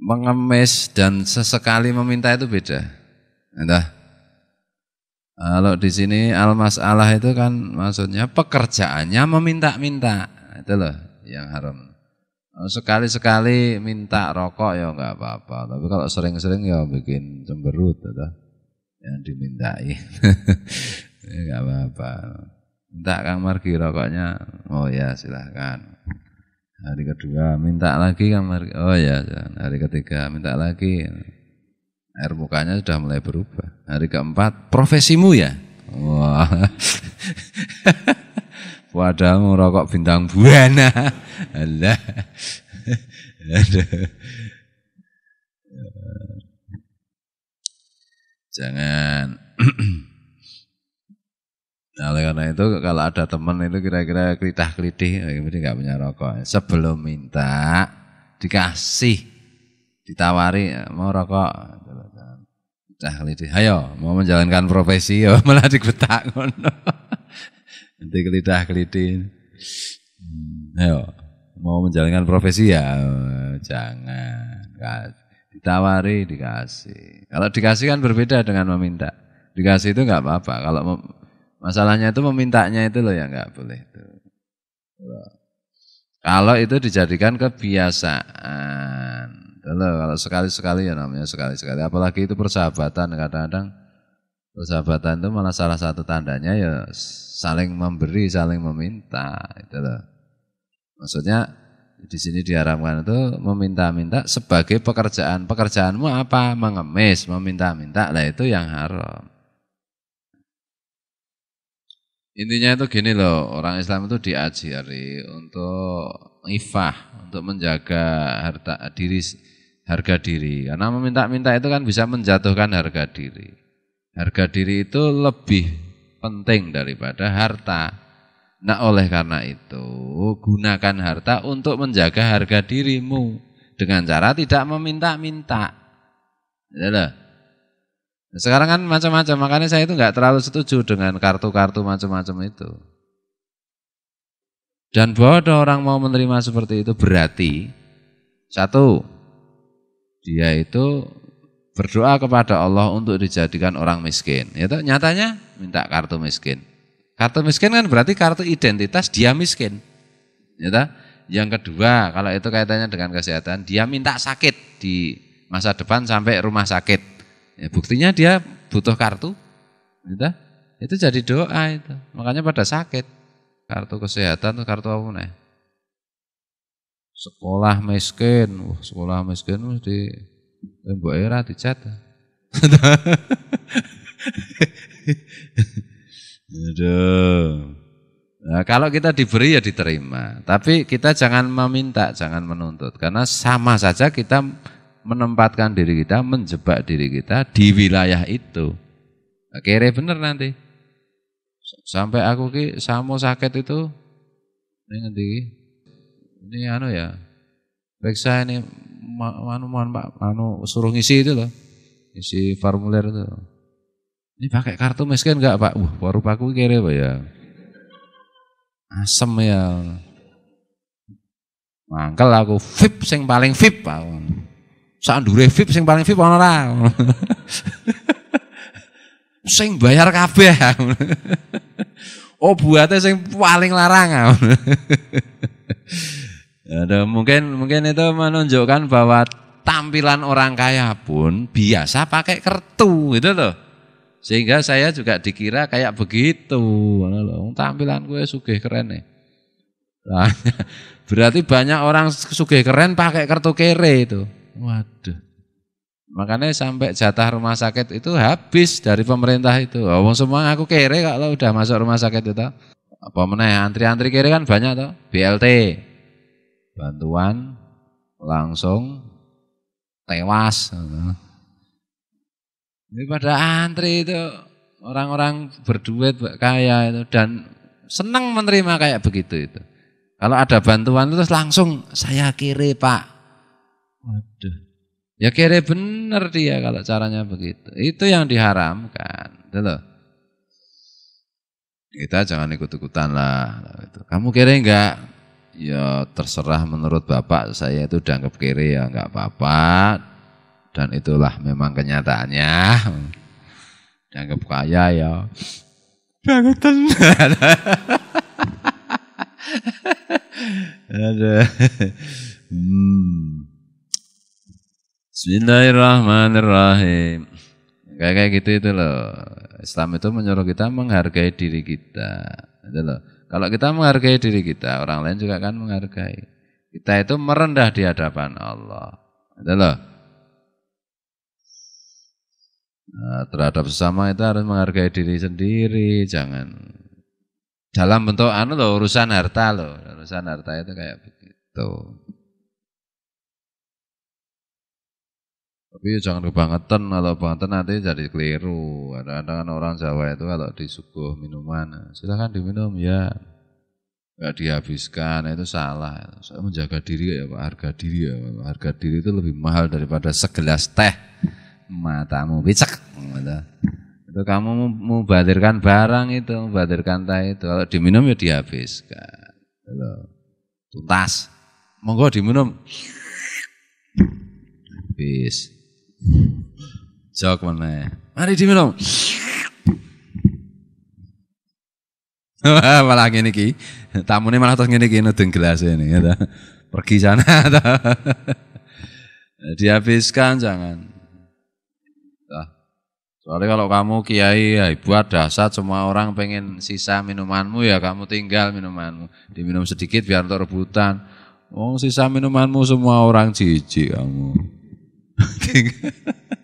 mengemis dan sesekali meminta itu beda. Entah. Kalau di sini al-masalah itu kan maksudnya pekerjaannya meminta-minta. Itu loh yang haram. Sekali-sekali minta rokok ya enggak apa-apa. Tapi kalau sering-sering ya bikin cemberut. Gitu. Yang dimintai. enggak apa-apa. Minta Kang Margi rokoknya. Oh ya silahkan. Hari kedua minta lagi Margi. Oh ya hari ketiga minta lagi. Air mukanya sudah mulai berubah. Hari keempat profesimu ya. Wah. Padahal rokok bintang buana. Allah. Jangan. nah, oleh karena itu kalau ada teman itu kira-kira kelitah kelitih, ini nggak punya rokok. Sebelum minta dikasih, ditawari mau rokok. Kelitah kelitih, ayo mau menjalankan profesi ya malah digetak Nanti kelitah kelitih. Hmm, ayo mau menjalankan profesi ya jangan. Ditawari dikasih. Kalau dikasih kan berbeda dengan meminta. Dikasih itu nggak apa-apa. Kalau masalahnya itu memintanya itu loh ya nggak boleh itu. Kalau itu dijadikan kebiasaan. Loh, kalau sekali-sekali ya namanya sekali-sekali. Apalagi itu persahabatan kadang-kadang persahabatan itu malah salah satu tandanya ya saling memberi, saling meminta. Itu loh. Maksudnya di sini diharamkan itu meminta-minta sebagai pekerjaan. Pekerjaanmu apa? Mengemis, meminta-minta. Lah itu yang haram. Intinya itu gini loh, orang Islam itu diajari untuk ifah, untuk menjaga harta diri harga diri. Karena meminta-minta itu kan bisa menjatuhkan harga diri. Harga diri itu lebih penting daripada harta. Nah oleh karena itu gunakan harta untuk menjaga harga dirimu dengan cara tidak meminta-minta. Ya Sekarang kan macam-macam, makanya saya itu nggak terlalu setuju dengan kartu-kartu macam-macam itu. Dan bahwa ada orang mau menerima seperti itu berarti satu dia itu berdoa kepada Allah untuk dijadikan orang miskin. Itu nyatanya minta kartu miskin. Kartu miskin kan berarti kartu identitas dia miskin. Ya Yang kedua, kalau itu kaitannya dengan kesehatan, dia minta sakit di masa depan sampai rumah sakit. Ya, buktinya dia butuh kartu. Ya Itu jadi doa itu. Makanya pada sakit. Kartu kesehatan itu kartu apa nih? Sekolah miskin. Wah, sekolah miskin di Mbak Era dicat. Nah, kalau kita diberi ya diterima, tapi kita jangan meminta, jangan menuntut, karena sama saja kita menempatkan diri kita, menjebak diri kita di wilayah itu. Nah, kere bener nanti. Sampai aku ki samo sakit itu, ini nanti, ini anu ya, periksa ini, anu, anu, pak, anu suruh ngisi itu loh, isi formulir itu. Ini pakai kartu miskin enggak Pak? Wah, baru paku kere Pak ya. Asem ya. Mangkel aku VIP sing paling VIP Pak. Sandure VIP sing paling VIP ana ora? sing bayar kabeh. oh buatnya sing paling larang. Ada mungkin mungkin itu menunjukkan bahwa tampilan orang kaya pun biasa pakai kartu gitu loh. Sehingga saya juga dikira kayak begitu. Tampilan gue sugih keren nih. Berarti banyak orang sugih keren pakai kartu kere itu. Waduh. Makanya sampai jatah rumah sakit itu habis dari pemerintah itu. Oh, semua aku kere kalau udah masuk rumah sakit itu. Apa meneh antri-antri kere kan banyak tuh. BLT. Bantuan langsung tewas. Ini pada antri itu orang-orang berduit kaya itu dan senang menerima kayak begitu itu. Kalau ada bantuan itu langsung saya kiri pak. Waduh. Ya kiri benar dia kalau caranya begitu. Itu yang diharamkan. Itu loh. Kita jangan ikut-ikutan lah. Kamu kiri enggak? ya terserah menurut Bapak saya itu dianggap kiri ya enggak apa-apa dan itulah memang kenyataannya. Dianggap kaya ya. Bangetan. Ada. Hmm. Bismillahirrahmanirrahim. Kayak kayak gitu itu loh. Islam itu menyuruh kita menghargai diri kita. Itu loh. Kalau kita menghargai diri kita, orang lain juga akan menghargai. Kita itu merendah di hadapan Allah. Itu loh. Nah, terhadap sesama itu harus menghargai diri sendiri, jangan dalam bentuk anu loh urusan harta loh, urusan harta itu kayak begitu. Tapi jangan kebangetan, kalau kebangetan nanti jadi keliru. Ada-ada orang Jawa itu kalau disuguh minuman, silahkan diminum ya. Dihabiskan, itu salah. Saya menjaga diri ya Pak, harga diri ya Pak. Harga diri itu lebih mahal daripada segelas teh. Matamu bicek. Gitu. Itu kamu membadirkan barang itu, membadirkan teh itu. Kalau diminum ya dihabiskan. Gitu. Tuntas. Monggo diminum. Habis. Jok mana? Mari diminum. malah ngene iki. Tamune malah terus ngene iki nudung gelas ini ya Pergi sana Dihabiskan jangan. Soalnya kalau kamu kiai ya buat dasar semua orang pengen sisa minumanmu ya kamu tinggal minumanmu. Diminum sedikit biar untuk rebutan. Oh, sisa minumanmu semua orang jijik kamu.